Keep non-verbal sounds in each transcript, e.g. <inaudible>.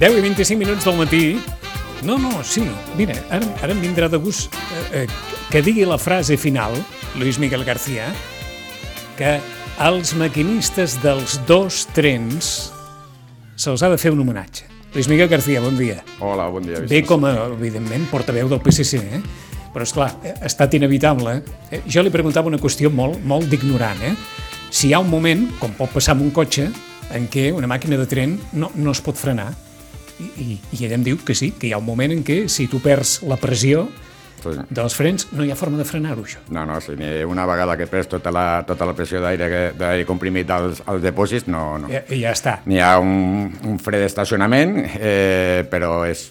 Deu i 25 minuts del matí. No, no, sí. Mira, ara, ara em vindrà de gust eh, eh, que digui la frase final, Luis Miguel García, que als maquinistes dels dos trens se'ls ha de fer un homenatge. Luis Miguel García, bon dia. Hola, bon dia. Ve com a, evidentment, portaveu del PSC, eh? però és clar, ha estat inevitable. Eh? Jo li preguntava una qüestió molt, molt d'ignorant. Eh? Si hi ha un moment, com pot passar amb un cotxe, en què una màquina de tren no, no es pot frenar, i, i, i ell em diu que sí, que hi ha un moment en què si tu perds la pressió Sí. dels frens no hi ha forma de frenar-ho, això. No, no, si una vegada que perds tota la, tota la pressió d'aire comprimit als, als depòsits, no, no. Ja, ja està. N'hi ha un, un fre d'estacionament, eh, però és,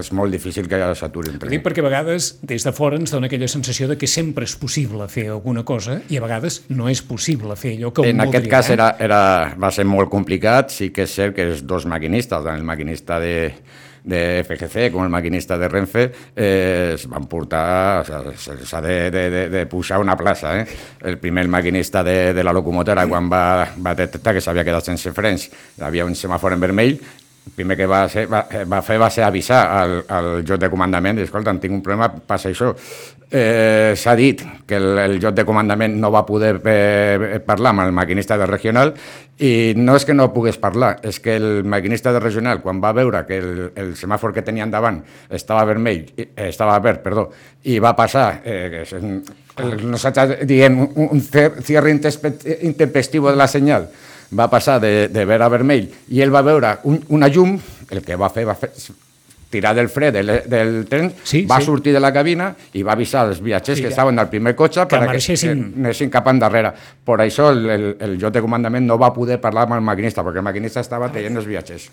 és molt difícil que s'aturi un tren. dic perquè a vegades des de fora ens dona aquella sensació de que sempre és possible fer alguna cosa i a vegades no és possible fer allò que un En aquest voldria. cas eh? era, era, va ser molt complicat, sí que és cert que els dos maquinistes, el maquinista de, de FGC com el maquinista de Renfe, eh, es van portar, o sigui, se'ls ha de, de, de, de pujar una plaça. Eh? El primer maquinista de, de la locomotora, quan va, va detectar que s'havia quedat sense frens, hi havia un semàfor en vermell, el primer que va, ser, va, va fer va ser avisar al, al joc de comandament, escolta, tinc un problema, passa això. Eh, S'ha dit que el, el joc de comandament no va poder eh, parlar amb el maquinista de regional i no és que no pogués parlar, és que el maquinista de regional, quan va veure que el, el semàfor que tenia endavant estava vermell, eh, estava verd, perdó, i va passar, eh, nosaltres diem un, cierre intempestivo de la senyal, va passar de, de verd a vermell i ell va veure un, una llum, el que va fer va fer, tirar del fre del, del tren, Sí, va sí. sortir de la cabina i va avisar als viatgers Sí, que ja. estaven al primer cotxe Que per a que, marxessin. anessin cap endarrere. Per això el, el, el joc de comandament no va poder parlar amb el maquinista, perquè el maquinista estava traient els viatgers.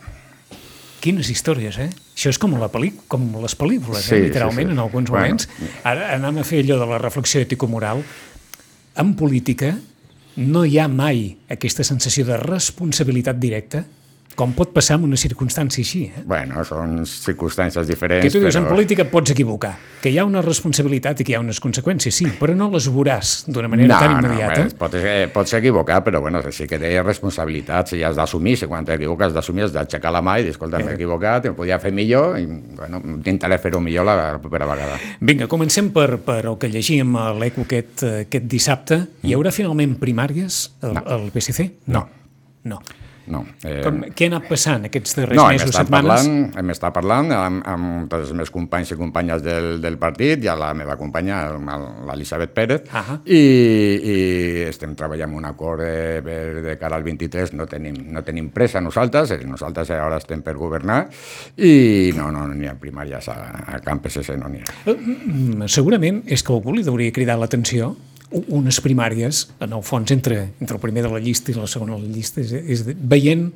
Quines històries, eh? Això és com, la pel·li, com les pel·lícules, Sí, eh? sí, literalment, sí. en alguns Bueno. moments. Ara anem a fer allò de la reflexió ètico-moral. En política no hi ha mai aquesta sensació de responsabilitat directa, com pot passar en una circumstància així. Eh? Bueno, són circumstàncies diferents. Que tu dius, en però- política et pots equivocar, que hi ha una responsabilitat i que hi ha unes conseqüències, sí, però no les veuràs d'una manera tan immediata. No, pots, eh, pots equivocar, però bueno, sí que té responsabilitats i has d'assumir, si quan t'equivoques has d'assumir, has d'aixecar la mà i dir, escolta, m'he equivocat, em podia fer millor i bueno, intentaré fer-ho millor la, la propera vegada. Vinga, comencem per, per el que llegíem a l'ECO aquest, eh, aquest dissabte. Hi haurà finalment primàries al, No. al PSC? No. No. No. Eh, Com, què ha anat passant aquests darrers no, mesos, setmanes? parlant, hem estat parlant amb, amb els meus companys i companyes del, del partit i a la meva companya, el- l'Elisabet Pérez, Ahà. i, i estem treballant un acord de, per- de cara al 23, no tenim, no tenim pressa nosaltres, eh, nosaltres ara estem per governar, i no, no, no n'hi ha primàries a, a Camp PSC, no n'hi ha. Mm, Segurament és que algú li hauria cridat l'atenció unes primàries, en el fons, entre, entre el primer de la llista i la segona de la llista, és, és veient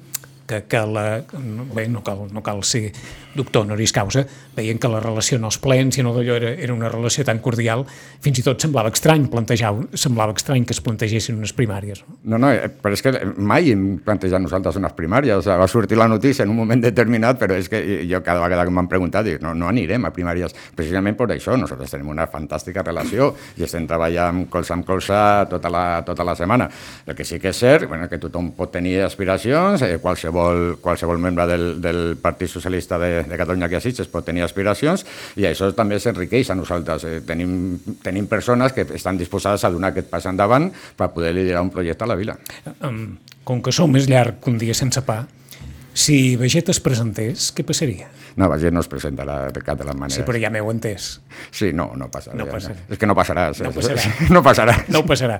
que, que la, no, bé, no, cal, no cal ser doctor honoris causa, veient que la relació en els plens en d'allò era, era una relació tan cordial, fins i tot semblava estrany plantejar, semblava estrany que es plantegessin unes primàries. No? No, no, eh, però és que mai hem plantejat nosaltres unes primàries. O sigui, va sortir la notícia en un moment determinat, però és que jo cada vegada que m'han preguntat dic, no, no anirem a primàries. Precisament per això, nosaltres tenim una fantàstica relació i estem treballant colze amb colze tota la, tota la setmana. El que sí que és cert, bueno, que tothom pot tenir aspiracions, eh, qualsevol, qualsevol membre del, del Partit Socialista de, de Catalunya que assisteix pot tenir aspiracions i això també s'enriqueix a nosaltres. Eh, tenim, tenim persones que estan disposades a donar aquest pas endavant per poder liderar un projecte a la vila. Um, com que sou més llarg que un dia sense pa, Si Veget es presentés, què passaria? No, Veget no es presentarà de cap de les maneres. Sí, però ja m'heu entès. Sí, no, no passarà. No passarà. És que no passarà. No passarà. No passarà. No passarà.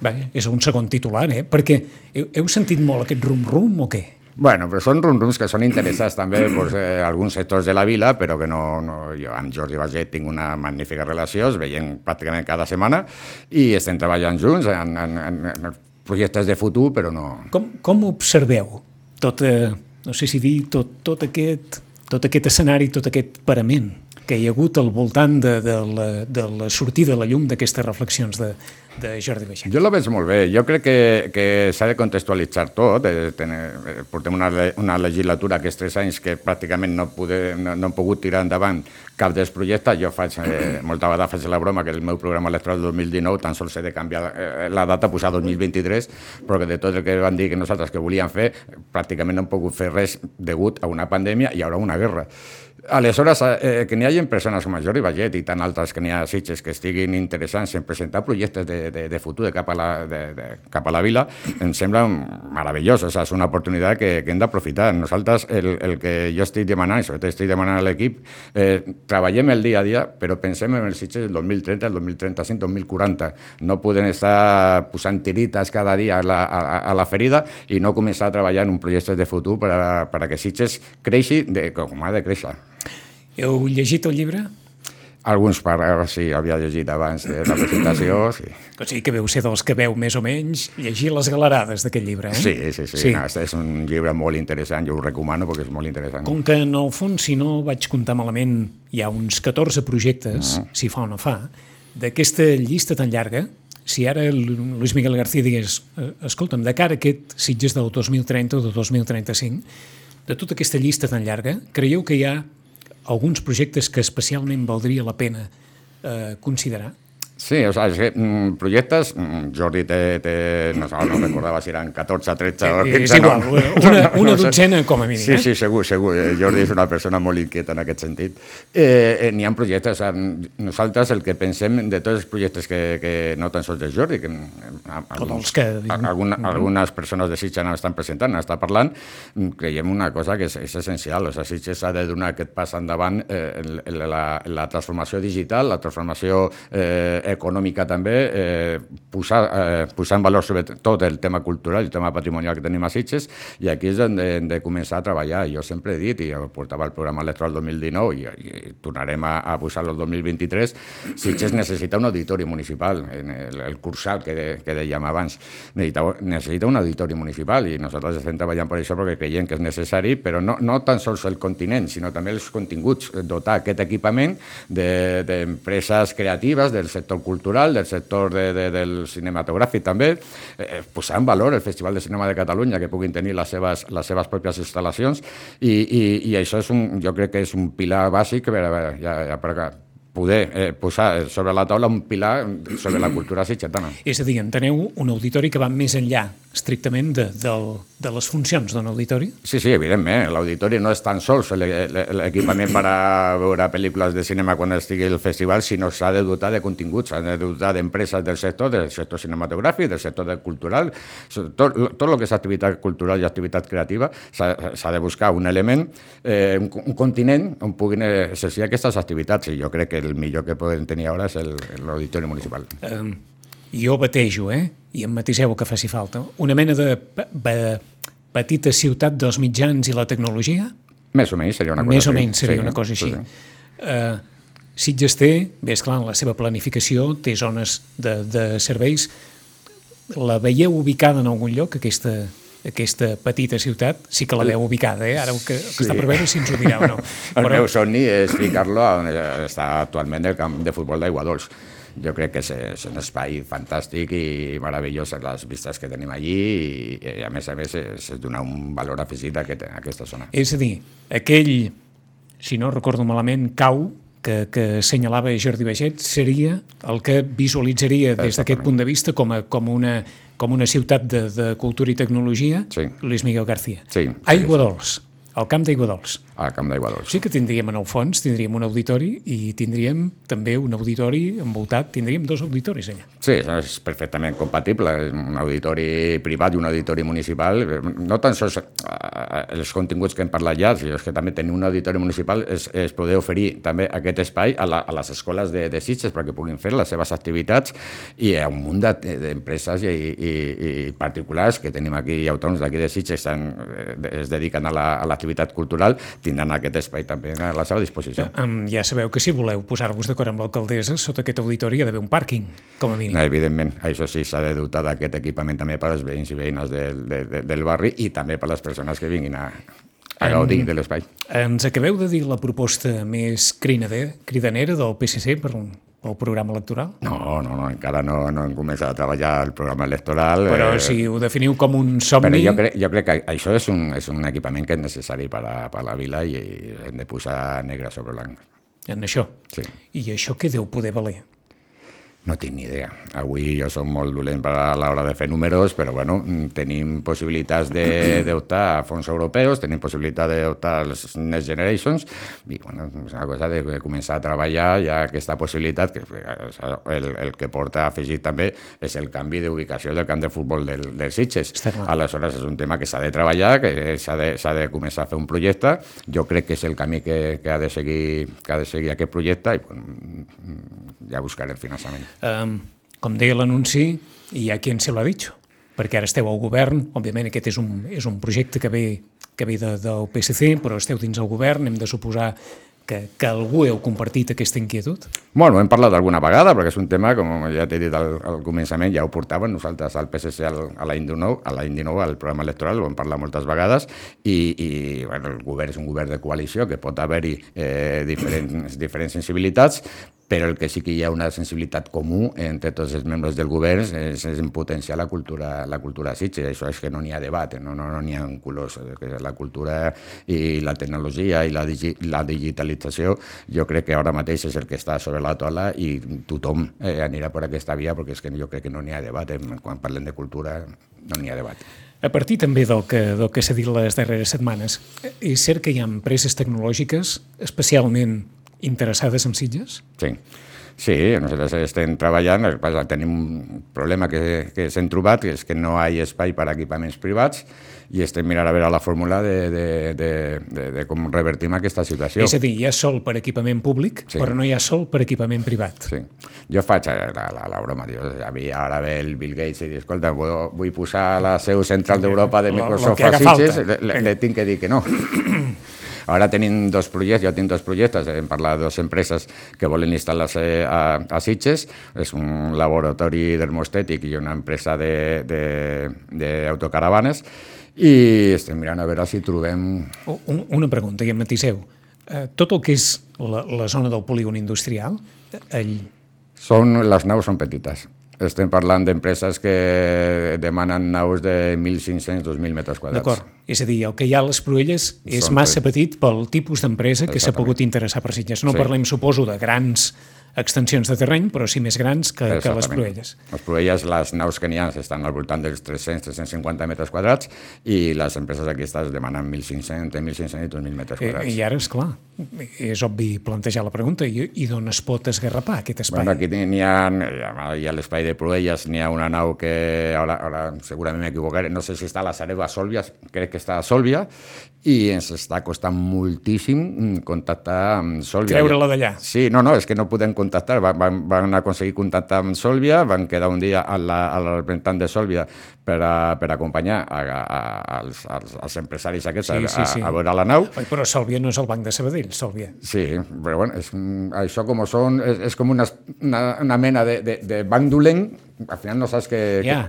Bé, és un segon titular, eh? Perquè heu sentit molt aquest rum-rum o què? Bueno, però són rum-rums que són interessats també pues, eh, alguns sectors de la vila, però que no, no... Jo amb Jordi Baget tinc una magnífica relació, es veiem pràcticament cada setmana i estem treballant junts en, en, en, projectes de futur, però no... Com, com observeu tot, eh, no sé si dir, tot, tot, aquest, tot aquest escenari, tot aquest parament que hi ha hagut al voltant de, de, la, de la sortida a la llum d'aquestes reflexions de, de Jordi Baixet? Jo la veig molt bé. Jo crec que, que s'ha de contextualitzar tot. Eh, ten, eh, portem una, una legislatura aquests tres anys que pràcticament no, poder, no, no hem pogut tirar endavant cap dels projectes. Jo faig, eh, <clears throat> molta vegada faig la broma que el meu programa electoral del 2019 tan sols he de canviar eh, la data, posar 2023, però que de tot el que van dir que nosaltres que volíem fer, pràcticament no hem pogut fer res degut a una pandèmia i ara una guerra. Aleshores, eh, que n'hi hagi persones com Jordi Baget i tant altres que n'hi ha Sitges que estiguin interessants en presentar projectes de, de, de futur de cap, a la, de, de, cap a la vila, em sembla meravellós. O sigui, és una oportunitat que, que hem d'aprofitar. Nosaltres, el, el que jo estic demanant, i sobretot estic demanant a l'equip, eh, treballem el dia a dia, però pensem en els Sitges del 2030, el 2035, 2040. No podem estar posant tirites cada dia a la, a, a la ferida i no començar a treballar en un projecte de futur per a, per a que Sitges creixi de, com ha de créixer. Heu llegit el llibre? Alguns paràgrafs sí, havia llegit abans de la presentació, sí. O sigui que veu ser dels que veu més o menys llegir les galerades d'aquest llibre, eh? Sí, sí, sí. sí. No, és un llibre molt interessant, jo ho recomano perquè és molt interessant. Com que en el fons, si no vaig comptar malament, hi ha uns 14 projectes, mm. si fa o no fa, d'aquesta llista tan llarga, si ara el Luis Miguel García digués eh, escolta'm, de cara a aquest Sitges del 2030 o del 2035, de tota aquesta llista tan llarga, creieu que hi ha alguns projectes que especialment valdria la pena eh, considerar? Sí, o sea, es que, mm, projectes, mm, Jordi té, té <laughs> no, no recordava si eren 14, 13 o 15, és igual, no, una, una no, dotzena com a mínim. Sí, eh? sí, segur, segur. Eh, Jordi és una persona molt inquieta en aquest sentit. Eh, eh, N'hi ha projectes, nosaltres el que pensem de tots els projectes que, que no tan sols de Jordi, que eh, alguns, que... alguna, algunes persones de Sitges estan presentant, estan parlant, creiem una cosa que és, és essencial, o sigui, Sitges ha de donar aquest pas endavant eh, la, la transformació digital, la transformació eh, econòmica també, eh, posar, eh, posar en valor sobretot el tema cultural, el tema patrimonial que tenim a Sitges, i aquí és on hem de començar a treballar. Jo sempre he dit, i portava el programa electoral 2019 i, i tornarem a, a posar-lo el 2023, Sitges necessita un auditori municipal, en el, el cursal que, de, que dèiem abans, necessita, necessita un auditori municipal i nosaltres estem treballant per això perquè creiem que és necessari, però no, no tan sols el continent, sinó també els continguts, dotar aquest equipament d'empreses de, creatives del sector cultural, del sector de, de, del cinematogràfic també, eh, posar en valor el Festival de Cinema de Catalunya, que puguin tenir les seves, les seves pròpies instal·lacions, i, i, i això és un, jo crec que és un pilar bàsic per, ja, ja, per, poder eh, posar sobre la taula un pilar sobre la cultura sitgetana. És a dir, enteneu un auditori que va més enllà estrictament de, de, de les funcions d'un auditori? Sí, sí, evidentment. L'auditori no és tan sols l'equipament per a veure pel·lícules de cinema quan estigui el festival, sinó s'ha de dotar de continguts, s'ha de dotar d'empreses del sector, del sector cinematogràfic, del sector del cultural, tot, tot el que és activitat cultural i activitat creativa, s'ha de buscar un element, eh, un, un continent on puguin exercir aquestes activitats, i jo crec que el millor que podem tenir ara és l'auditori municipal. Um, jo batejo, eh? i em matiseu que faci falta, una mena de petita ciutat dels mitjans i la tecnologia? Més o menys seria una cosa Més o menys seria sí, una cosa així. Sí. Uh, Sitges té, bé, esclar, en la seva planificació, té zones de, de serveis. La veieu ubicada en algun lloc, aquesta, aquesta petita ciutat? Sí que la veu ubicada, eh? Ara que, que sí. està per veure si ens ho direu o no. <laughs> el Però... meu somni és ficar-lo on està actualment el camp de futbol d'Aigua Dols jo crec que és, és un espai fantàstic i meravellós les vistes que tenim allí i, i a més a més és, és donar un valor afegit a, aquest, a aquesta zona. És a dir, aquell, si no recordo malament, cau que, que assenyalava Jordi Baget seria el que visualitzaria des d'aquest punt de vista com, a, com, una, com una ciutat de, de cultura i tecnologia, sí. Luis Miguel García. Sí, Aigua Dols, el camp d'Aigua Dols. Al Camp d'Aigua Dolç. Sí que tindríem en el fons, tindríem un auditori i tindríem també un auditori envoltat, tindríem dos auditoris allà. Sí, és perfectament compatible, un auditori privat i un auditori municipal. No tan sols eh, els continguts que hem parlat ja, sinó que també tenir un auditori municipal és, és poder oferir també aquest espai a, la, a les escoles de, de Sitges perquè puguin fer les seves activitats i a un munt d'empreses i, i, i particulars que tenim aquí, autònoms d'aquí de Sitges, estan, eh, es dediquen a l'activitat la, cultural, tindran aquest espai també a la seva disposició. Ja, ja sabeu que si voleu posar-vos d'acord amb l'alcaldessa, sota aquest auditori hi ha d'haver un pàrquing, com a mínim. No, evidentment, això sí, s'ha de dotar d'aquest equipament també per als veïns i veïnes del, de, de, del barri i també per les persones que vinguin a, a gaudir de l'espai. Ens acabeu de dir la proposta més cridanera del PSC per, pel programa electoral? No, no, no encara no, no hem començat a treballar el programa electoral. Però eh, si ho definiu com un somni... Però jo crec, jo crec que això és un, és un equipament que és necessari per a, per a la vila i hem de posar negre sobre blanc. En això? Sí. I això què deu poder valer? No tinc ni idea. Avui jo som molt dolent a l'hora de fer números, però bueno, tenim possibilitats d'optar <clears throat> a fons europeus, tenim possibilitat d'optar als Next Generations, i bueno, és una cosa de començar a treballar ja aquesta possibilitat, que el, el que porta afegit també és el canvi d'ubicació del camp de futbol del, del Sitges. Aleshores és un tema que s'ha de treballar, que s'ha de, de començar a fer un projecte. Jo crec que és el camí que, que, ha, de seguir, que ha de seguir aquest projecte i bueno, ja buscaré el finançament. Com deia l'anunci, hi ha qui se l'ha dit, perquè ara esteu al govern, òbviament aquest és un, és un projecte que ve, que ve de, del PSC, però esteu dins el govern, hem de suposar que, que algú heu compartit aquesta inquietud? Bueno, hem parlat alguna vegada, perquè és un tema, com ja t'he dit al, al començament, ja ho portaven nosaltres al PSC al, a l'any 19, a l'any 19, al programa electoral, ho hem parlat moltes vegades, i, i bueno, el govern és un govern de coalició que pot haver-hi eh, diferents, diferents sensibilitats, però el que sí que hi ha una sensibilitat comú entre tots els membres del govern és, és en potenciar la cultura, la cultura Sitges. Això és que no n'hi ha debat, no n'hi no, no ha colors. Que la cultura i la tecnologia i la, digi, la digitalització jo crec que ara mateix és el que està sobre la tola i tothom eh, anirà per aquesta via perquè és que jo crec que no n'hi ha debat. Eh? Quan parlem de cultura no n'hi ha debat. A partir també del que, del que s'ha dit les darreres setmanes, és cert que hi ha empreses tecnològiques especialment interessades en Sitges? Sí. Sí, nosaltres estem treballant, tenim un problema que, que s'hem trobat, que és que no hi ha espai per a equipaments privats i estem mirant a veure la fórmula de, de, de, de, de com revertim aquesta situació. És a dir, hi ha sol per equipament públic, sí. però no hi ha sol per equipament privat. Sí. Jo faig la, la, la broma, dius, a mi ara ve el Bill Gates i diu, escolta, vull, vull posar la seu central d'Europa de Microsoft a Sitges, le, le, le tinc que dir que no. <clears throat> Ara tenim dos projectes, jo tinc dos projectes, hem parlat de dues empreses que volen instal·lar-se a, a Sitges, és un laboratori dermostètic i una empresa d'autocaravanes, i estem mirant a veure si trobem... Una pregunta, i em matiseu. Eh, tot el que és la, la zona del polígon industrial, ell... Són, les naus són petites estem parlant d'empreses que demanen naus de 1.500-2.000 metres quadrats. D'acord. És a dir, el que hi ha a les Proelles és Són massa petit pel tipus d'empresa que s'ha pogut interessar per Sitges. No sí. parlem, suposo, de grans extensions de terreny, però sí més grans que, que les Proelles. Les Proelles, les naus que n'hi ha estan al voltant dels 300-350 metres quadrats i les empreses aquestes demanen 1.500, 1.500 i 2.000 metres quadrats. I, I ara, és clar, és obvi plantejar la pregunta, i, i d'on es pot esgarrapar aquest espai? Bueno, aquí n'hi ha, hi ha l'espai de Proelles, n'hi ha una nau que ara, ara segurament m'equivocaré, no sé si està a la Sareva Sòlvia, crec que està a Sòlvia, i ens està costant moltíssim contactar amb Sòlvia. Treure-la d'allà. Sí, no, no, és que no podem contactar. Van, van, van aconseguir contactar amb Sòlvia, van quedar un dia a la, a la representant de Sòlvia per, a, per acompanyar a, a, als, als, als empresaris aquests sí, sí, sí. A, a veure la nau. Oi, però Sòlvia no és el Banc de Sabadell, Sòlvia. Sí, però bueno, és, això com són, és, és com una, una, una mena de, de, de banc dolent al final no saps què... Yeah.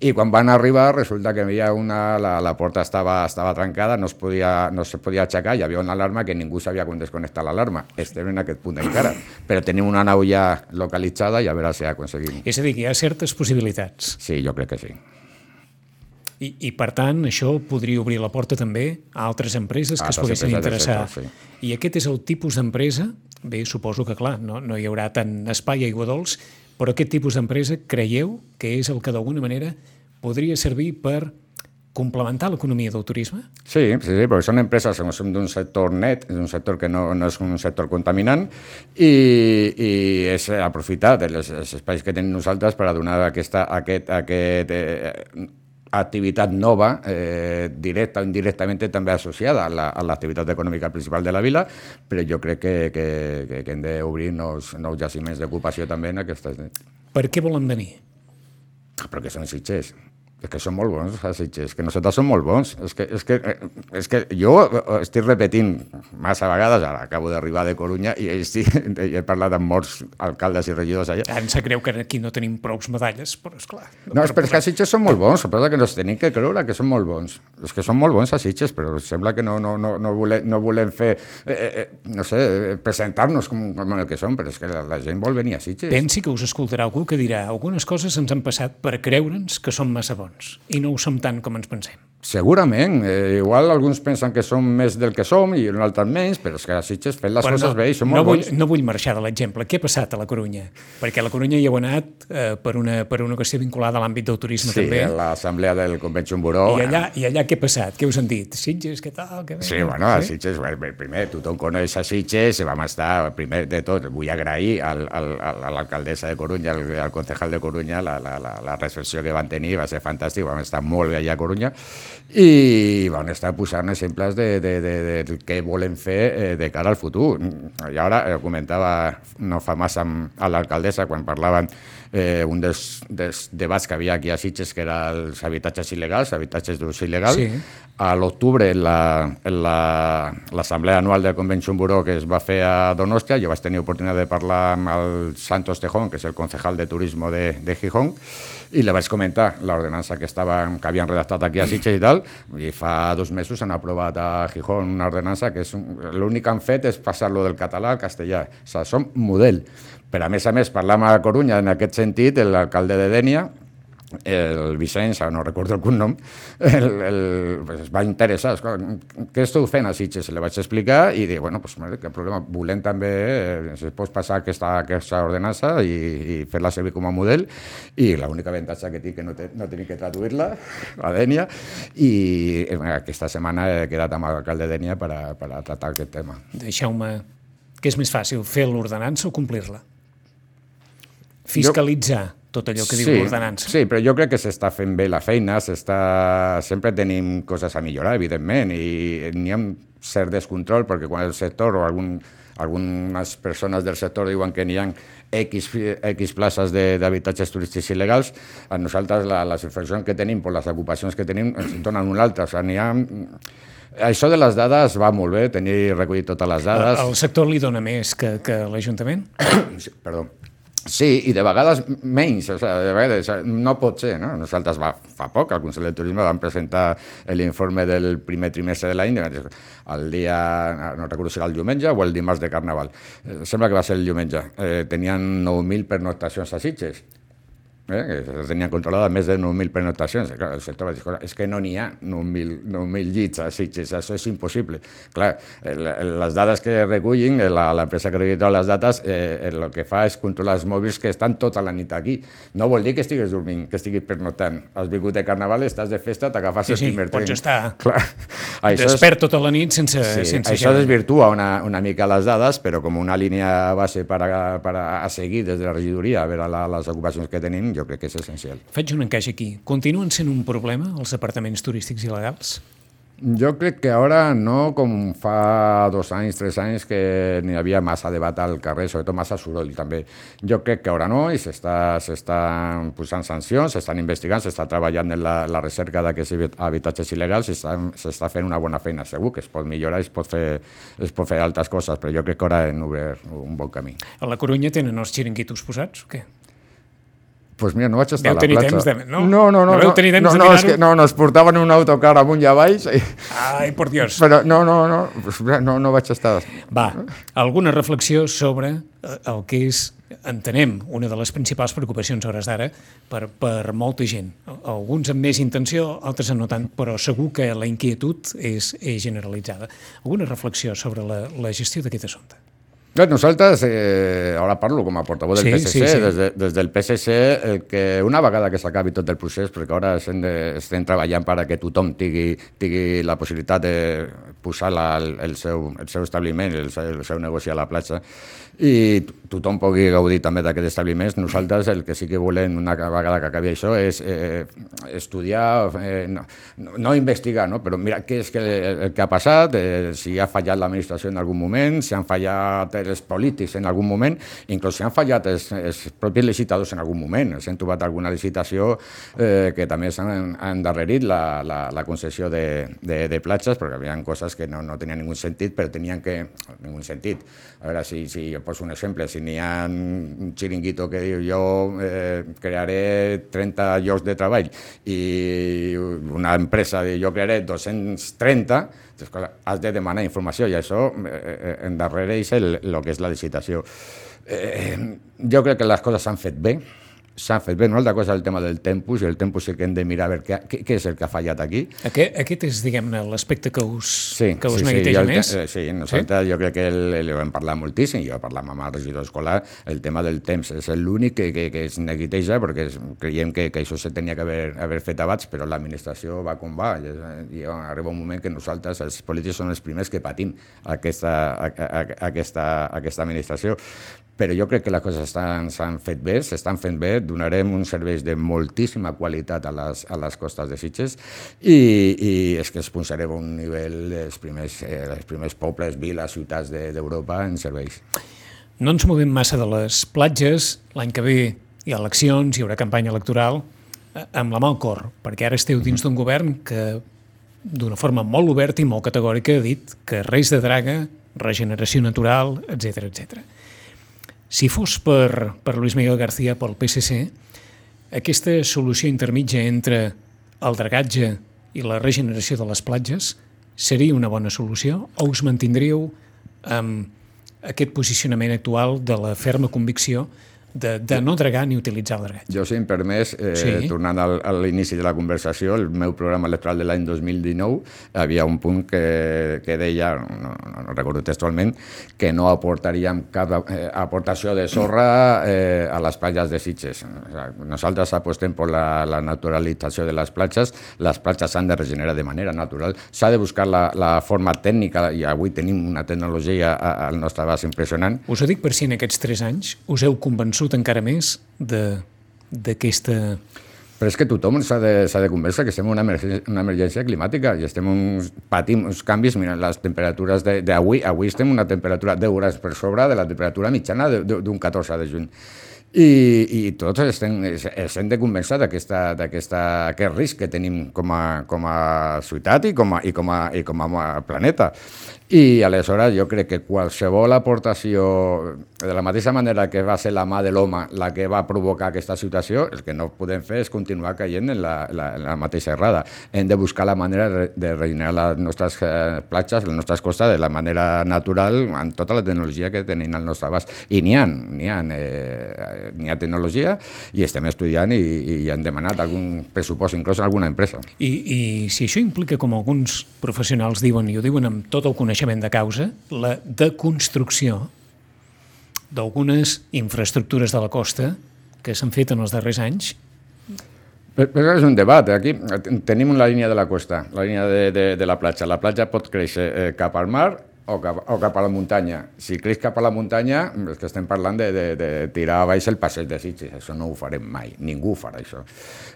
I quan van arribar resulta que havia una, la, la porta estava, estava trencada, no es, podia, no se podia aixecar, hi havia una alarma que ningú sabia com desconnectar l'alarma. Estem en aquest punt encara. Però tenim una nau ja localitzada i a veure si aconseguim. És a dir, que hi ha certes possibilitats. Sí, jo crec que sí. I, I, per tant, això podria obrir la porta també a altres empreses que es poguessin interessar. Sector, sí. I aquest és el tipus d'empresa, bé, suposo que, clar, no, no hi haurà tant espai aigua dolç, però aquest tipus d'empresa creieu que és el que d'alguna manera podria servir per complementar l'economia del turisme? Sí, sí, sí, perquè són empreses que són d'un sector net, d'un sector que no, no és un sector contaminant i, i és aprofitar els, els espais que tenim nosaltres per a donar aquesta, aquest, aquest eh, activitat nova, eh, directa o indirectament també associada a l'activitat la, econòmica principal de la vila, però jo crec que, que, que, que hem d'obrir nous, nous jaciments d'ocupació també en aquestes... Per què volen venir? Perquè són Sitges és que són molt bons els Sitges, que nosaltres som molt bons. És que, és que, eh, és que jo eh, estic repetint massa vegades, ara acabo d'arribar de Corunya i estic, <laughs> he parlat amb molts alcaldes i regidors allà. Em sap greu que aquí no tenim prou medalles, però és clar. No, és perquè els Sitges són molt bons, però que nos tenim que creure que són molt bons. És que són molt bons els Sitges, però sembla que no, no, no, no, volem, no volem fer, eh, eh, no sé, presentar-nos com, com el que som, però és que la, la gent vol venir a Sitges. Pensi que us escoltarà algú que dirà algunes coses ens han passat per creure'ns que som massa bons bons i no ho som tant com ens pensem. Segurament. Eh, igual alguns pensen que som més del que som i un altre menys, però és que a Sitges fent les però coses no, bé i som no molt vull, bons. No vull marxar de l'exemple. Què ha passat a la Corunya? Perquè a la Corunya hi heu anat eh, per, una, per una qüestió vinculada a l'àmbit del turisme sí, també. Sí, l'assemblea del Convention Bureau. I allà, I allà què ha passat? Què us han dit? Sitges, què tal? Què sí, bueno, a Sitges, bé, primer, tothom coneix a Sitges, vam estar, primer de tot, vull agrair al, al, a l'alcaldessa de Corunya, al, al concejal de Corunya, la, la, la, la recepció que van tenir, va ser fantàstic, vam estar molt bé allà a Corunya, i van estar posant exemples de, de, de, de què volen fer eh, de cara al futur. I ara eh, comentava no fa massa amb, a l'alcaldessa quan parlaven eh, un dels, dels debats que havia aquí a Sitges, que era els habitatges il·legals, habitatges d'ús il·legal. Sí. A l'octubre, en l'assemblea la, anual del Convention Bureau que es va fer a Donostia, jo vaig tenir oportunitat de parlar amb el Santos Tejón, que és el concejal de turisme de, de Gijón, i le vaig comentar l'ordenança que, estava, que havien redactat aquí a Sitges i tal, i fa dos mesos han aprovat a Gijón una ordenança que és l'únic que han fet és passar-lo del català al castellà. O sigui, som model. Però a més a més, parlam a Corunya en aquest sentit, l'alcalde de Dènia, el Vicenç, no recordo el cognom, el, el, pues es va interessar, què esteu fent a Sitges? Le vaig explicar i dir, bueno, pues, què problema, volem també, eh, si pots passar aquesta, aquesta ordenança i, i fer-la servir com a model i l'única avantatge que tinc que no, te, no tenir que traduir-la a Dènia i aquesta setmana he quedat amb l'alcalde de Dènia per a, per a tractar aquest tema. Deixeu-me, què és més fàcil, fer l'ordenança o complir-la? Fiscalitzar. Jo tot allò que sí, diu l'ordenança. Sí, però jo crec que s'està fent bé la feina, sempre tenim coses a millorar, evidentment, i n'hi ha un cert descontrol, perquè quan el sector o algun, algunes persones del sector diuen que n'hi ha X, X places d'habitatges turístics il·legals, a nosaltres la, les informacions que tenim, per les ocupacions que tenim, ens donen una altra. O sigui, n'hi ha... Això de les dades va molt bé, tenir recollit totes les dades. El sector li dona més que, que l'Ajuntament? <coughs> Sí, perdó. Sí, i de vegades menys, o sigui, de vegades no pot ser, no? Nosaltres va, fa poc al Consell de Turisme vam presentar l'informe del primer trimestre de l'any, el dia, no recordo si era el diumenge o el dimarts de Carnaval, eh, sembla que va ser el diumenge, eh, tenien 9.000 pernoctacions a Sitges, eh, que tenien controlada més de 9.000 pernoctacions. Clar, el sector va dir, és que no n'hi ha 9.000 9 llits a Sitges, això és impossible. Clar, les dades que recullin, l'empresa que recull les dades, eh, el que fa és controlar els mòbils que estan tota la nit aquí. No vol dir que estiguis dormint, que estiguis pernoctant. Has vingut de carnaval, estàs de festa, t'agafes sí, el primer sí, tren. pots estar <laughs> Clar. despert tota la nit sense, sí, sense Això desvirtua una, una mica les dades, però com una línia base per a, per a seguir des de la regidoria, a veure la, les ocupacions que tenim, jo crec que és essencial. Faig un encaix aquí. Continuen sent un problema els apartaments turístics il·legals? Jo crec que ara no com fa dos anys, tres anys que n'hi havia massa debat al carrer, sobretot massa soroll també. Jo crec que ara no i s'estan posant sancions, s'estan investigant, s'està treballant en la, la recerca d'aquests habitatges il·legals s'està fent una bona feina. Segur que es pot millorar i es pot fer, es pot fer altres coses, però jo crec que ara hem obert un bon camí. A la Corunya tenen els xiringuitos posats o què? Pues mira, no vaig estar Deu a la tenir platja. temps de... No, no, no, no, no, tenir temps no, de no, és que, no, no, es portaven un autocar amunt i avall. I... Ai, por Dios. Però no, no, no, pues, no, no vaig estar... Va, alguna reflexió sobre eh, el que és, entenem, una de les principals preocupacions a hores d'ara per, per molta gent. Alguns amb més intenció, altres no tant, però segur que la inquietud és, és generalitzada. Alguna reflexió sobre la, la gestió d'aquest assumpte? Nosaltres, eh, ara parlo com a portavó del Sí, PSC, sí, sí. Des, de, des del PSC, eh, que una vegada que s'acabi tot el procés, perquè ara estem, de, estem treballant per a que tothom tingui, tingui la possibilitat de posar la, el, el, seu, el seu establiment, el el seu negoci a la platja, i tothom pugui gaudir també d'aquests establiments. Nosaltres el que sí que volem, una vegada que acabi això, és eh, estudiar, eh, no, no, no investigar, no? però mira què és que, el que ha passat, eh, si ha fallat l'administració en algun moment, si han fallat els polítics en algun moment, inclús si han fallat els, els propis licitadors en algun moment. S'han trobat alguna licitació eh, que també s'han han endarrerit la, la, la concessió de, de, de platges, perquè hi havia coses que no, no tenien ningú sentit, però tenien que... Ningú sentit. A veure, si, si jo poso un exemple, si n'hi ha un xiringuito que diu jo eh, crearé 30 llocs de treball i una empresa diu jo crearé 230, doncs, clar, has de demanar informació i això eh, eh, endarrereix el, el que és la licitació. Eh, jo crec que les coses s'han fet bé, s'han fet bé. Una altra cosa és el tema del tempus, i el tempus sí que hem de mirar a veure què, què, què és el que ha fallat aquí. Aquest, aquest és, diguem-ne, l'aspecte que us, Sí, que us sí, sí, neguiteja el més? eh, Sí, nosaltres jo crec que el, el, ho hem parlat moltíssim, jo he parlat amb el regidor escolar, el tema del temps és l'únic que, que, que es neguiteja perquè es, creiem que, que això se tenia que haver, haver fet abans, però l'administració va com va, i, i arriba un moment que nosaltres, els polítics, som els primers que patim aquesta, a, a, aquesta, aquesta administració però jo crec que les coses s'han fet bé, s'estan fent bé, donarem uns serveis de moltíssima qualitat a les, a les costes de Sitges i, i és que es posarem a un nivell dels primers, eh, els primers pobles, viles, ciutats de- d'Europa en serveis. No ens movem massa de les platges. L'any que ve hi ha eleccions, hi haurà campanya electoral, eh, amb la mà al cor, perquè ara esteu dins d'un govern que d'una forma molt oberta i molt categòrica ha dit que res de draga, regeneració natural, etc etc. Si fos per, per Luis Miguel García, pel PSC, aquesta solució intermitja entre el dragatge i la regeneració de les platges seria una bona solució o us mantindríeu amb aquest posicionament actual de la ferma convicció de, de no dragar ni utilitzar el dragatge? Jo, si em permès, eh, Sí. tornant al, a l'inici de la conversació, el meu programa electoral de l'any 2019 havia un punt que, que deia, no, no, no recordo textualment, que no aportaríem cap eh, aportació de sorra eh, a les platges de Sitges. O sea, nosaltres apostem per la, la naturalització de les platges, les platges s'han de regenerar de manera natural, s'ha de buscar la, la forma tècnica, i avui tenim una tecnologia al nostre abast impressionant, Us ho dic per si en aquests tres anys us heu convençut encara més d'aquesta... Però és que tothom s'ha de, de convèncer que estem en una emergència, una emergència climàtica i estem uns, patim uns canvis, mira, les temperatures d'avui, avui estem una temperatura 10 hores per sobre de la temperatura mitjana d'un 14 de juny. I, i tots estem, es- ens hem de convèncer d'aquesta- d'aquesta- aquest risc que tenim com a, com a ciutat i com a, i com a, i com a planeta. I aleshores jo crec que qualsevol aportació, de la mateixa manera que va ser la mà de l'home la que va provocar aquesta situació, el que no podem fer és continuar caient en la, la, en la mateixa errada. Hem de buscar la manera de- regenerar les nostres eh, platges, les nostres costes, de la manera natural, amb tota la tecnologia que tenim al nostre abast. I n'hi ha, n'hi ha, eh, n'hi ha tecnologia i estem estudiant i, i hem demanat algun pressupost, inclús a alguna empresa. I, I si això implica, com alguns professionals diuen, i ho diuen amb tot el coneixement de causa, la deconstrucció d'algunes infraestructures de la costa que s'han fet en els darrers anys Però és un debat. Aquí tenim la línia de la costa, la línia de, de, de la platja. La platja pot créixer eh, cap al mar o cap, o cap a la muntanya. Si creix cap a la muntanya, és que estem parlant de, de, de tirar a baix el passeig de Sitges. Això no ho farem mai. Ningú ho farà, això.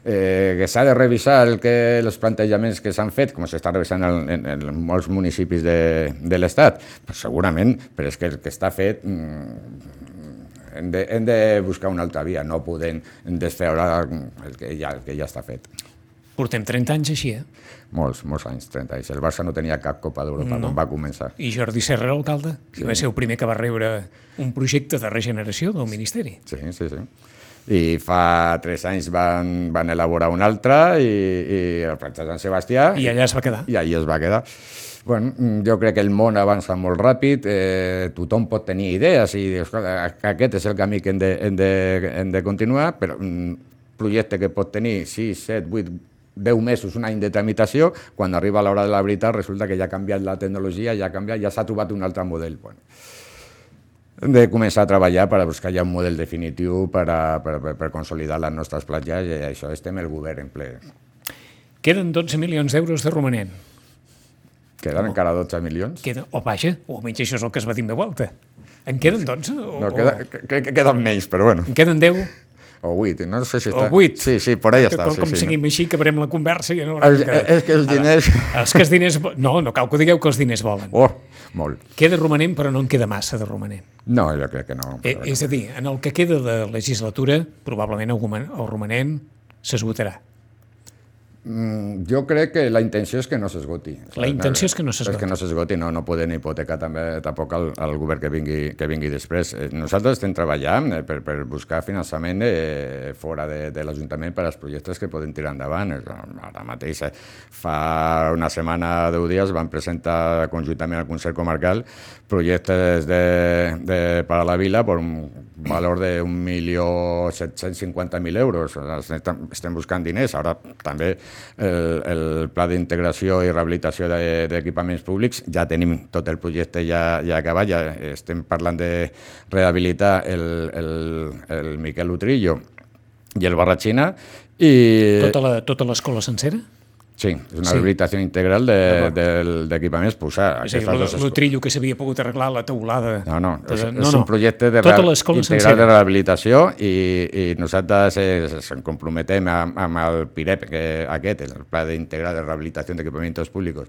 Eh, que s'ha de revisar el que, els plantejaments que s'han fet, com s'està revisant en, en, en molts municipis de, de l'Estat, pues segurament, però és que el que està fet mm, hem de, hem de buscar una altra via, no podem desfeure el que ja, el que ja està fet. Portem 30 anys així, eh? Molts, molts anys, 30 anys. El Barça no tenia cap Copa d'Europa no. quan va començar. I Jordi Serra, l'alcalde, que va ser el primer que va rebre un projecte de regeneració del Ministeri. Sí, sí, sí. I fa tres anys van, van elaborar un altre i, i el platja de Sant Sebastià I allà es va quedar. i allí es va quedar. Bueno, mm, jo crec que el món avança molt ràpid, eh, tothom pot tenir idees i escolta, aquest és el camí que hem de, hem de, hem de continuar, però un projecte que pot tenir 6, 7, 8, 10 mesos, un any de tramitació, quan arriba l'hora de la veritat resulta que ja ha canviat la tecnologia, ja ha canviat, ja s'ha trobat un altre model. Bueno, de començar a treballar per a buscar ja un model definitiu per, a, per, per, per consolidar les nostres platges i això estem el govern en ple. Queden 12 milions d'euros de romanent. Queden oh. encara 12 milions? Queda, o vaja, o almenys això és el que es va dir de volta. En queden 12? O, No, queda, crec que queden menys, però bueno. En queden 10? O 8, no sé si O està... 8? Sí, sí, per ahí Que està. com, sí, com sí, seguim així, acabarem la conversa i ja no haurem és que els diners... Els que els diners... No, no cal que ho digueu que els diners volen. Oh, molt. Queda romanent, però no en queda massa de romanent. No, jo crec que no. Però és a dir, en el que queda de legislatura, probablement el romanent s'esgotarà. Mm, jo crec que la intenció és que no s'esgoti. La intenció és que no s'esgoti. És que no s'esgoti, no, no poden hipotecar també tampoc el, el govern que vingui, que vingui després. Eh, Nosaltres estem treballant eh, per, per buscar finançament eh, fora de, de l'Ajuntament per als projectes que poden tirar endavant. Ara mateix, eh, fa una setmana, deu dies, van presentar conjuntament al Consell Comarcal projectes de, de, per a la vila per un valor de 1.750.000 euros. Estem, buscant diners. Ara també el, el pla d'integració i rehabilitació de- d'equipaments públics, ja tenim tot el projecte ja, ja acabat, ja estem parlant de rehabilitar el, el, el Miquel Utrillo i el Barratxina i... Tota Tota l'escola sencera? Sí, és una Sí. rehabilitació integral de- del- d'equipaments, posar És a dir, el trillo que s'havia pogut arreglar, la teulada... No, no, és, Tota- és un projecte de Tota l'escola integral sencera. de rehabilitació i, i nosaltres eh, ens comprometem amb, amb el PIREP, que aquest, el Pla d'Integral de Rehabilitació d'Equipamientos Públicos,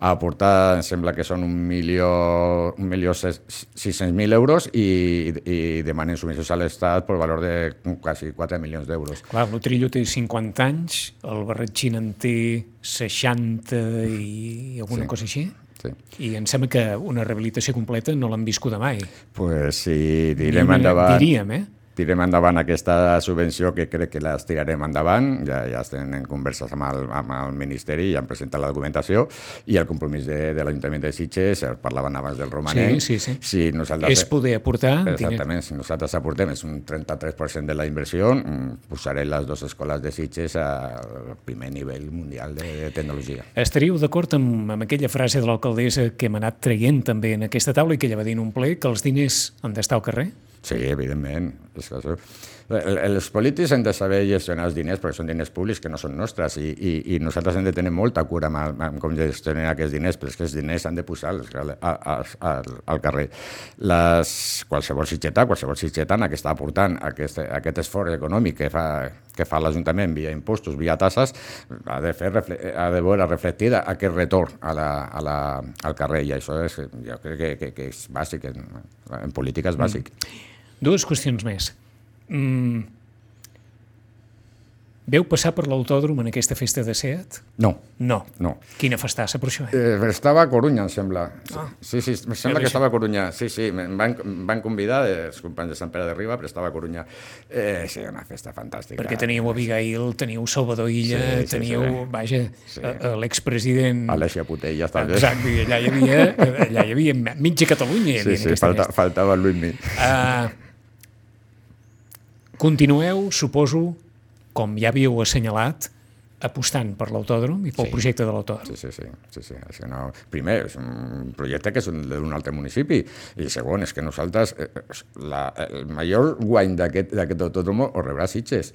a aportar, em sembla que són un milió, un milió ses- 600.000 euros i, i demanen submissions a l'Estat per valor de quasi 4 milions d'euros. Clar, l'Utrillo té 50 anys, el Barretxin en té 60 i alguna Sí. cosa així, Sí. i em sembla que una rehabilitació completa no l'han viscuda mai. Pues si tirem Diríem- endavant... Diríem, eh? Tirem endavant aquesta subvenció que crec que les tirarem endavant, ja, ja estem en converses amb el, amb el Ministeri i han presentat la documentació i el compromís de, de l'Ajuntament de Sitges, parlaven abans del romanent. Sí, sí, sí. Si nosaltres, És poder aportar... Exactament, si nosaltres aportem és un 33% de la inversió, mm, posaré les dues escoles de Sitges al primer nivell mundial de, de tecnologia. Estaríeu d'acord amb, amb aquella frase de l'alcaldessa que hem anat traient també en aquesta taula i que ella va dir en un ple, que els diners han d'estar al carrer? Sí, evidentment. És que això... El- Els polítics hem de saber gestionar els diners perquè són diners públics que no són nostres i, i, i nosaltres hem de tenir molta cura amb, amb com gestionar aquests diners, però és que els diners s'han de posar als- al, al, al, carrer. Les, qualsevol sitgetà, qualsevol sitgetana que està aportant aquest, aquest esforç econòmic que fa, que fa l'Ajuntament via impostos, via tasses, ha de, fer, ha de veure reflectida aquest retorn a la, a la, al carrer i això és, jo crec que, que, que és bàsic, en, en política és bàsic. Dues qüestions més. Mm. Veu passar per l'autòdrom en aquesta festa de SEAT? No, No. no. Quina festassa per això, eh? Eh, estava a Corunya, em sembla. Ah. Sí, sí, em sembla que estava a Corunya. Sí, sí, em van, em van convidar els companys de Sant Pere de Riba, però estava a Corunya. Eh, sí, una festa fantàstica. Perquè teníeu Abigail, teniu Salvador Illa, Sí, sí, teniu, sí. vaja, Sí. l'expresident... Alessia Putelles, també. Exacte, allà hi havia, allà hi havia mitja Catalunya. Hi Sí, havia sí, aquesta falta, festa. faltava el Luismi. Uh, continueu, suposo, com ja havíeu assenyalat, apostant per l'autòdrom i pel Sí. projecte de l'autòdrom. Sí, sí, sí. sí, sí. Que no... Primer, és un projecte que és un- d'un altre municipi i segon, és que nosaltres eh, la, el major guany d'aquest d'aquest autòdrom ho rebrà Sitges.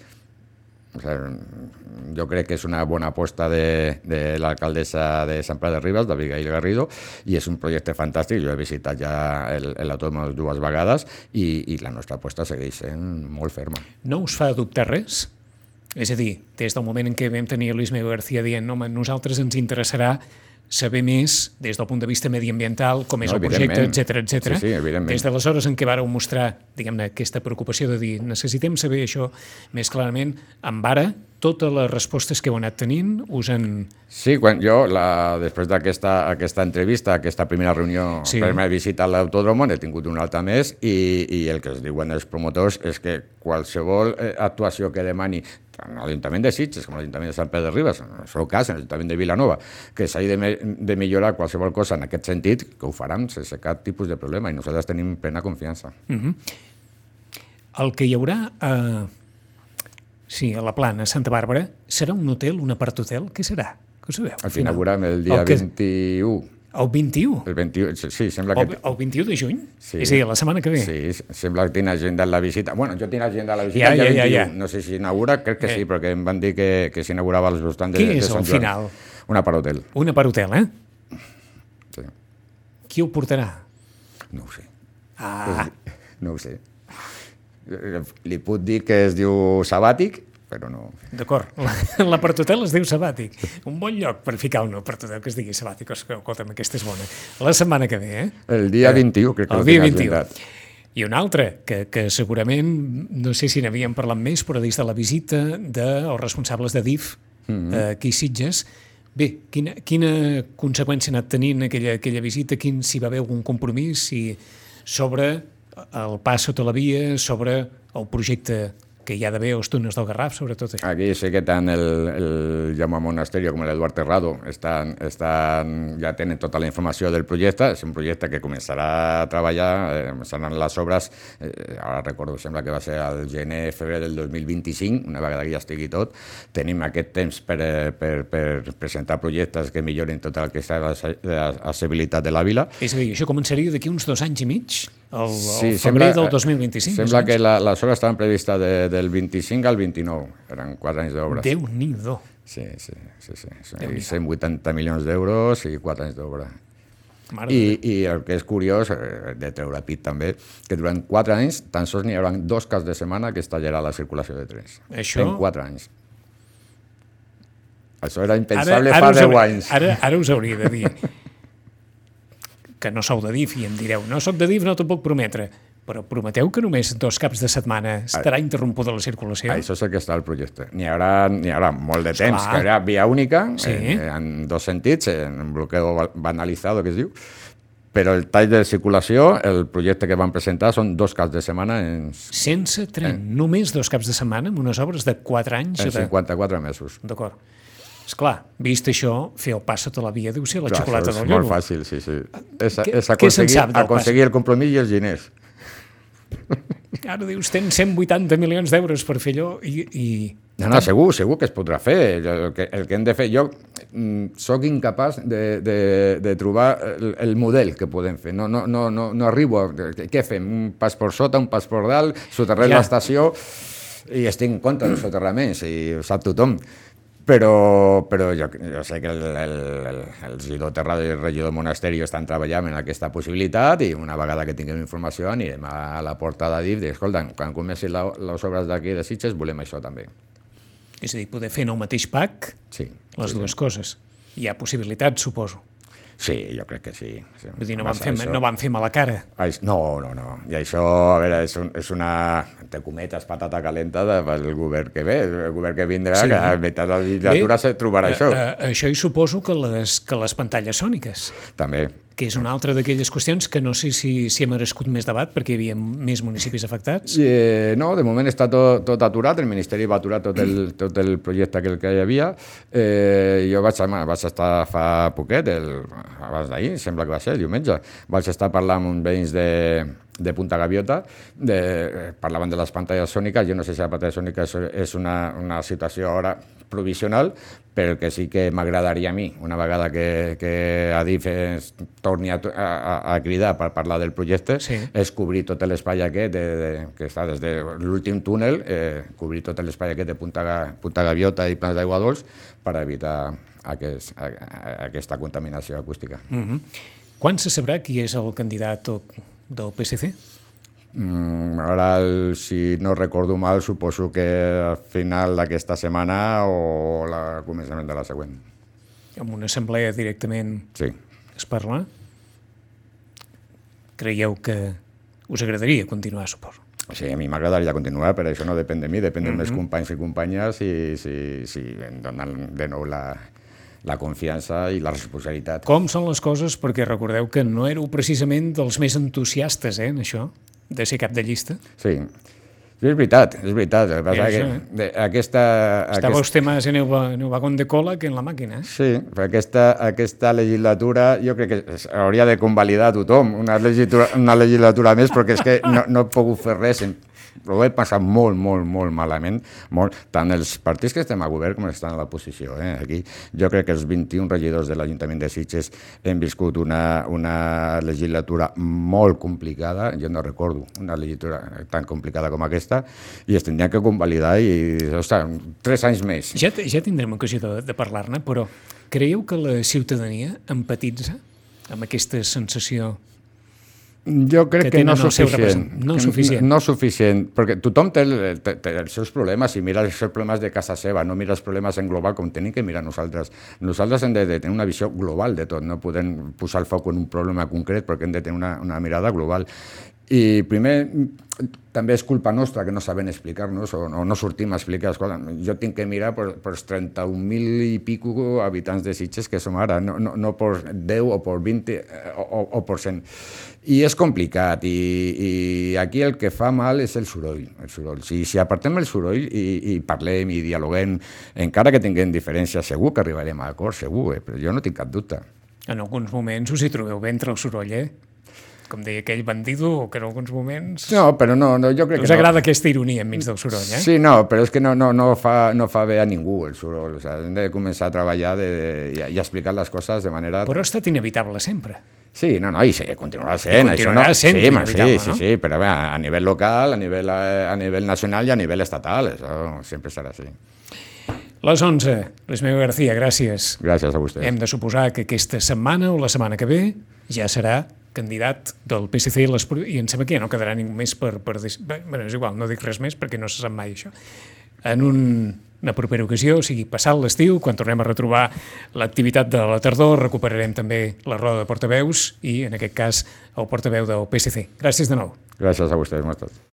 O sigui, jo crec que és una bona aposta de, de l'alcaldessa de Sant Pere de Ribes, d'Abigail Garrido, i és un projecte fantàstic. Jo he visitat ja el- l'autòdrom dues vegades i, i la nostra aposta segueix sent molt ferma. No us fa dubtar res? És a dir, des del moment en què vam tenir Luis Miguel García dient home, a nosaltres ens interessarà saber més des del punt de vista mediambiental, com és No, el projecte, etc etc. Sí, sí. Des d'aleshores en què vareu mostrar, diguem-ne, aquesta preocupació de dir necessitem saber això més clarament, amb ara totes les respostes que heu anat tenint us han... Sí, quan jo, la, després d'aquesta aquesta entrevista, aquesta primera reunió Sí. meva visita a l'autòdromo, n'he tingut una altra més i, i el que es diuen els promotors és que qualsevol eh, actuació que demani tant l'Ajuntament de Sitges com l'Ajuntament de Sant Pere de Ribes, en el seu cas, en l'Ajuntament de Vilanova, que s'hagi de, de millorar qualsevol cosa en aquest sentit, que ho faran sense cap tipus de problema i nosaltres tenim plena confiança. El que hi haurà a... Sí, a la plana, Santa Bàrbara, serà un hotel, un apart-hotel? Què serà? Que ho sabeu? Al final veurem el dia El que- 21 El 21? El 21, sí, sembla El, que... el 21 de juny? Sí. És a dir, la setmana que ve? Sí, sembla que tinc agendat la visita. Bueno, jo tinc agendat la visita Ja, el ja, ja, 21. ja. No sé si s'inaugura, crec que Eh. sí, perquè em van dir que, que s'inaugurava als voltants de, Què de és Sant Joan. final? Una per hotel, Una per hotel, eh? sí. Qui ho portarà? No ho sé. Ah, <laughs> No ho sé. Li puc dir que es diu sabàtic, però no... d'acord. <laughs> La, la Partotel es diu sabàtic. Un bon lloc per ficar una Partotel que es digui sabàtic. Escolta'm, aquesta és bona. La setmana que ve, eh? El dia 21, crec que El dia tinc 21. agendat. I un altre, que, que segurament, no sé si n'havíem parlat més, però dins de la visita dels responsables de DIF mm. -hmm. aquí a Sitges, bé, quina, quina conseqüència ha anat tenint aquella, aquella visita? Quin, si va haver algun compromís si, sobre el pas sota la via, sobre el projecte que hi ha d'haver als túnels del Garraf, sobre tot això? Aquí sé que tant el, el Jaume Monasterio com l'Eduard Terrado estan, estan, ja tenen tota la informació del projecte. És un projecte que començarà a treballar, eh, començaran les obres, eh, ara recordo, sembla que va ser al gener, febrer del 2025, una vegada que ja estigui tot. Tenim aquest temps per, eh, per, per presentar projectes que millorin tota aquesta accessibilitat de la vila. És a dir, això començaria d'aquí uns dos anys i mig, el, Sí, el febrer sembla- del 2025. Sembla que la, les obres estaven previstes de, del 25 al 29, eren quatre anys d'obres. Déu-n'hi-do. Sí, sí, sí. sí. sí. Déu-n'hi-do. 180 milions d'euros i 4 anys d'obra. I, I el que és curiós, eh, de treure pit també, que durant 4 anys tan sols n'hi haurà dos caps de setmana que es tallarà la circulació de trens. Això- En 4 anys. Això era impensable ara, fa us 10 hauria- anys. Ara, ara us hauria de dir <laughs> que no sou de DIF i em direu, no sóc de DIF, no t'ho puc prometre, però prometeu que només dos caps de setmana estarà interrompuda la circulació? Això és el que està al projecte. N'hi haurà, haurà molt de temps, Esclar. que hi haurà via única, Sí. eh, en dos sentits, en bloqueo ba- banalizado, que es diu, però el tall de circulació, el projecte que van presentar, són dos caps de setmana en, Sense tren, només dos caps de setmana amb unes obres de 4 anys. en de... 54 mesos. D'acord. Esclar, vist això, fer el pas sota la via deu ser la Clar, xocolata del és molt lloro. fàcil, sí, sí. És, Què- és aconseguir, aconseguir el compromís i els diners. Ara dius, tens 180 milions d'euros per fer allò i... i... No, no, segur, segur que es podrà fer. El que, el que hem de fer... Jo mm, sóc incapaç de, de, de trobar el, el model que podem fer. No, no, no, no, no arribo a... Què, què fem? Un pas per sota, un pas per dalt, soterrem Ja. l'estació i estic en contra dels soterraments i ho sap tothom. Però, però jo, jo sé que el, el, el, el regidor Terrado i el regidor Monasterio estan treballant en aquesta possibilitat i una vegada que tinguem informació anirem a la porta de DIF i escolta, quan comencin la, les obres d'aquí de Sitges volem això també. És a dir, poder fer en el mateix PAC Sí. les dues coses. Hi ha possibilitats, suposo. Sí, jo crec que sí. sí. Vull dir, no van, fer, això- no van fer mala cara. Ai, No, no, no. I això, a veure, és, un, és una, entre cometes, patata calenta de- pel govern que ve. El govern que vindrà, Sí. que a meitat de la legislatura se trobarà això. Eh, eh, això hi suposo que les, que les pantalles sòniques, També. Que és una altra d'aquelles qüestions que no sé si, si ha merescut més debat perquè hi havia més municipis afectats. Eh, no, de moment està tot, tot aturat, el Ministeri va aturar tot el, tot el projecte que, que hi havia. Eh, jo vaig, home, vaig estar fa poquet, el, abans d'ahir, sembla que va ser, diumenge, vaig estar parlant amb uns veïns de, de Punta Gaviota, de, eh, parlaven de les pantalles sòniques, jo no sé si la pantalla sònica és, és una, una situació ara provisional, però el que sí que m'agradaria a mi, una vegada que, que Adif es torni a, a, a cridar per parlar del projecte, Sí. és cobrir tot l'espai aquest, de, de, que està des de l'últim túnel, eh, cobrir tot l'espai aquest de Punta, Punta Gaviota i Plans d'Aigua Dols per evitar aquest, a, a, aquesta contaminació acústica. Mm -hmm. Quan se sabrà qui és el candidat o- del PSC? Mm, ara, el, si no recordo mal, suposo que al final d'aquesta setmana o al començament de la següent. En una assemblea directament Sí. es parla? Creieu que us agradaria continuar, suposo? Sí, a mi m'agradaria continuar, però això no depèn de mi, depèn dels meus companys i companyes i si, si em donen de nou la, la confiança i la responsabilitat. Com són les coses? Perquè recordeu que no éreu precisament dels més entusiastes eh, en això, de ser cap de llista. Sí, sí és veritat, és veritat. El que que de, aquesta, Estàveu aquest, este más en el, en el vagón de cola que en la màquina. Eh? sí, però aquesta, aquesta legislatura jo crec que hauria de convalidar tothom una legislatura, una legislatura més perquè és que no, no he pogut fer res. En, ho he passat molt, molt, molt malament, molt, tant els partits que estem a govern com estan a l'oposició. Eh? Aquí jo crec que els 21 regidors de l'Ajuntament de Sitges hem viscut una, una legislatura molt complicada, jo no recordo una legislatura tan complicada com aquesta, i es tindria que convalidar i, ostres, tres anys més. Ja, ja tindrem ocasió de, de parlar-ne, però creieu que la ciutadania empatitza amb aquesta sensació jo crec que, que no suficient. No suficient. No suficient, perquè tothom té, té, té els seus problemes i mira els seus problemes de casa seva, no mira els problemes en global com tenim que mirar nosaltres. Nosaltres hem de, de tenir una visió global de tot, no podem posar el foc en un problema concret perquè hem de tenir una, una mirada global. I primer, també és culpa nostra que no sabem explicar-nos o no, no sortim a explicar. Escolta, jo tinc que mirar per, per 31.000 i pico habitants de Sitges que som ara, no, no, no per 10 o per 20 o, o, o per 100. I és complicat, i, i aquí el que fa mal és el soroll. El soroll. Si, si apartem el soroll i, i parlem i dialoguem, encara que tinguem diferències, segur que arribarem a acord, segur, eh? però jo no tinc cap dubte. En alguns moments us hi trobeu bé entre el soroll, eh? Com deia aquell bandido, que en alguns moments... No, però no, no jo crec us que Us agrada aquesta ironia enmig del soroll, eh? Sí, no, però és que no, no, no, fa, no fa bé a ningú el soroll. O sigui, hem de començar a treballar de, de, i, i explicar les coses de manera... Però ha estat inevitable sempre. Sí, no, no, i sí, continuarà sent. I continuarà això no, sent sí, sí, no? sí, sí, però bé, a nivell local, a nivell, a nivell nacional i a nivell estatal, això sempre serà així. Les 11, l'Esmeu García, gràcies. Gràcies a vostè. Hem de suposar que aquesta setmana o la setmana que ve ja serà candidat del PSC i, les, i em sembla que ja no quedarà ningú més per... per bé, bueno, és igual, no dic res més perquè no se sap mai això. En un, una propera ocasió, o sigui, passat l'estiu, quan tornem a retrobar l'activitat de la tardor, recuperarem també la roda de portaveus i, en aquest cas, el portaveu del PSC. Gràcies de nou. Gràcies a vostès, moltes.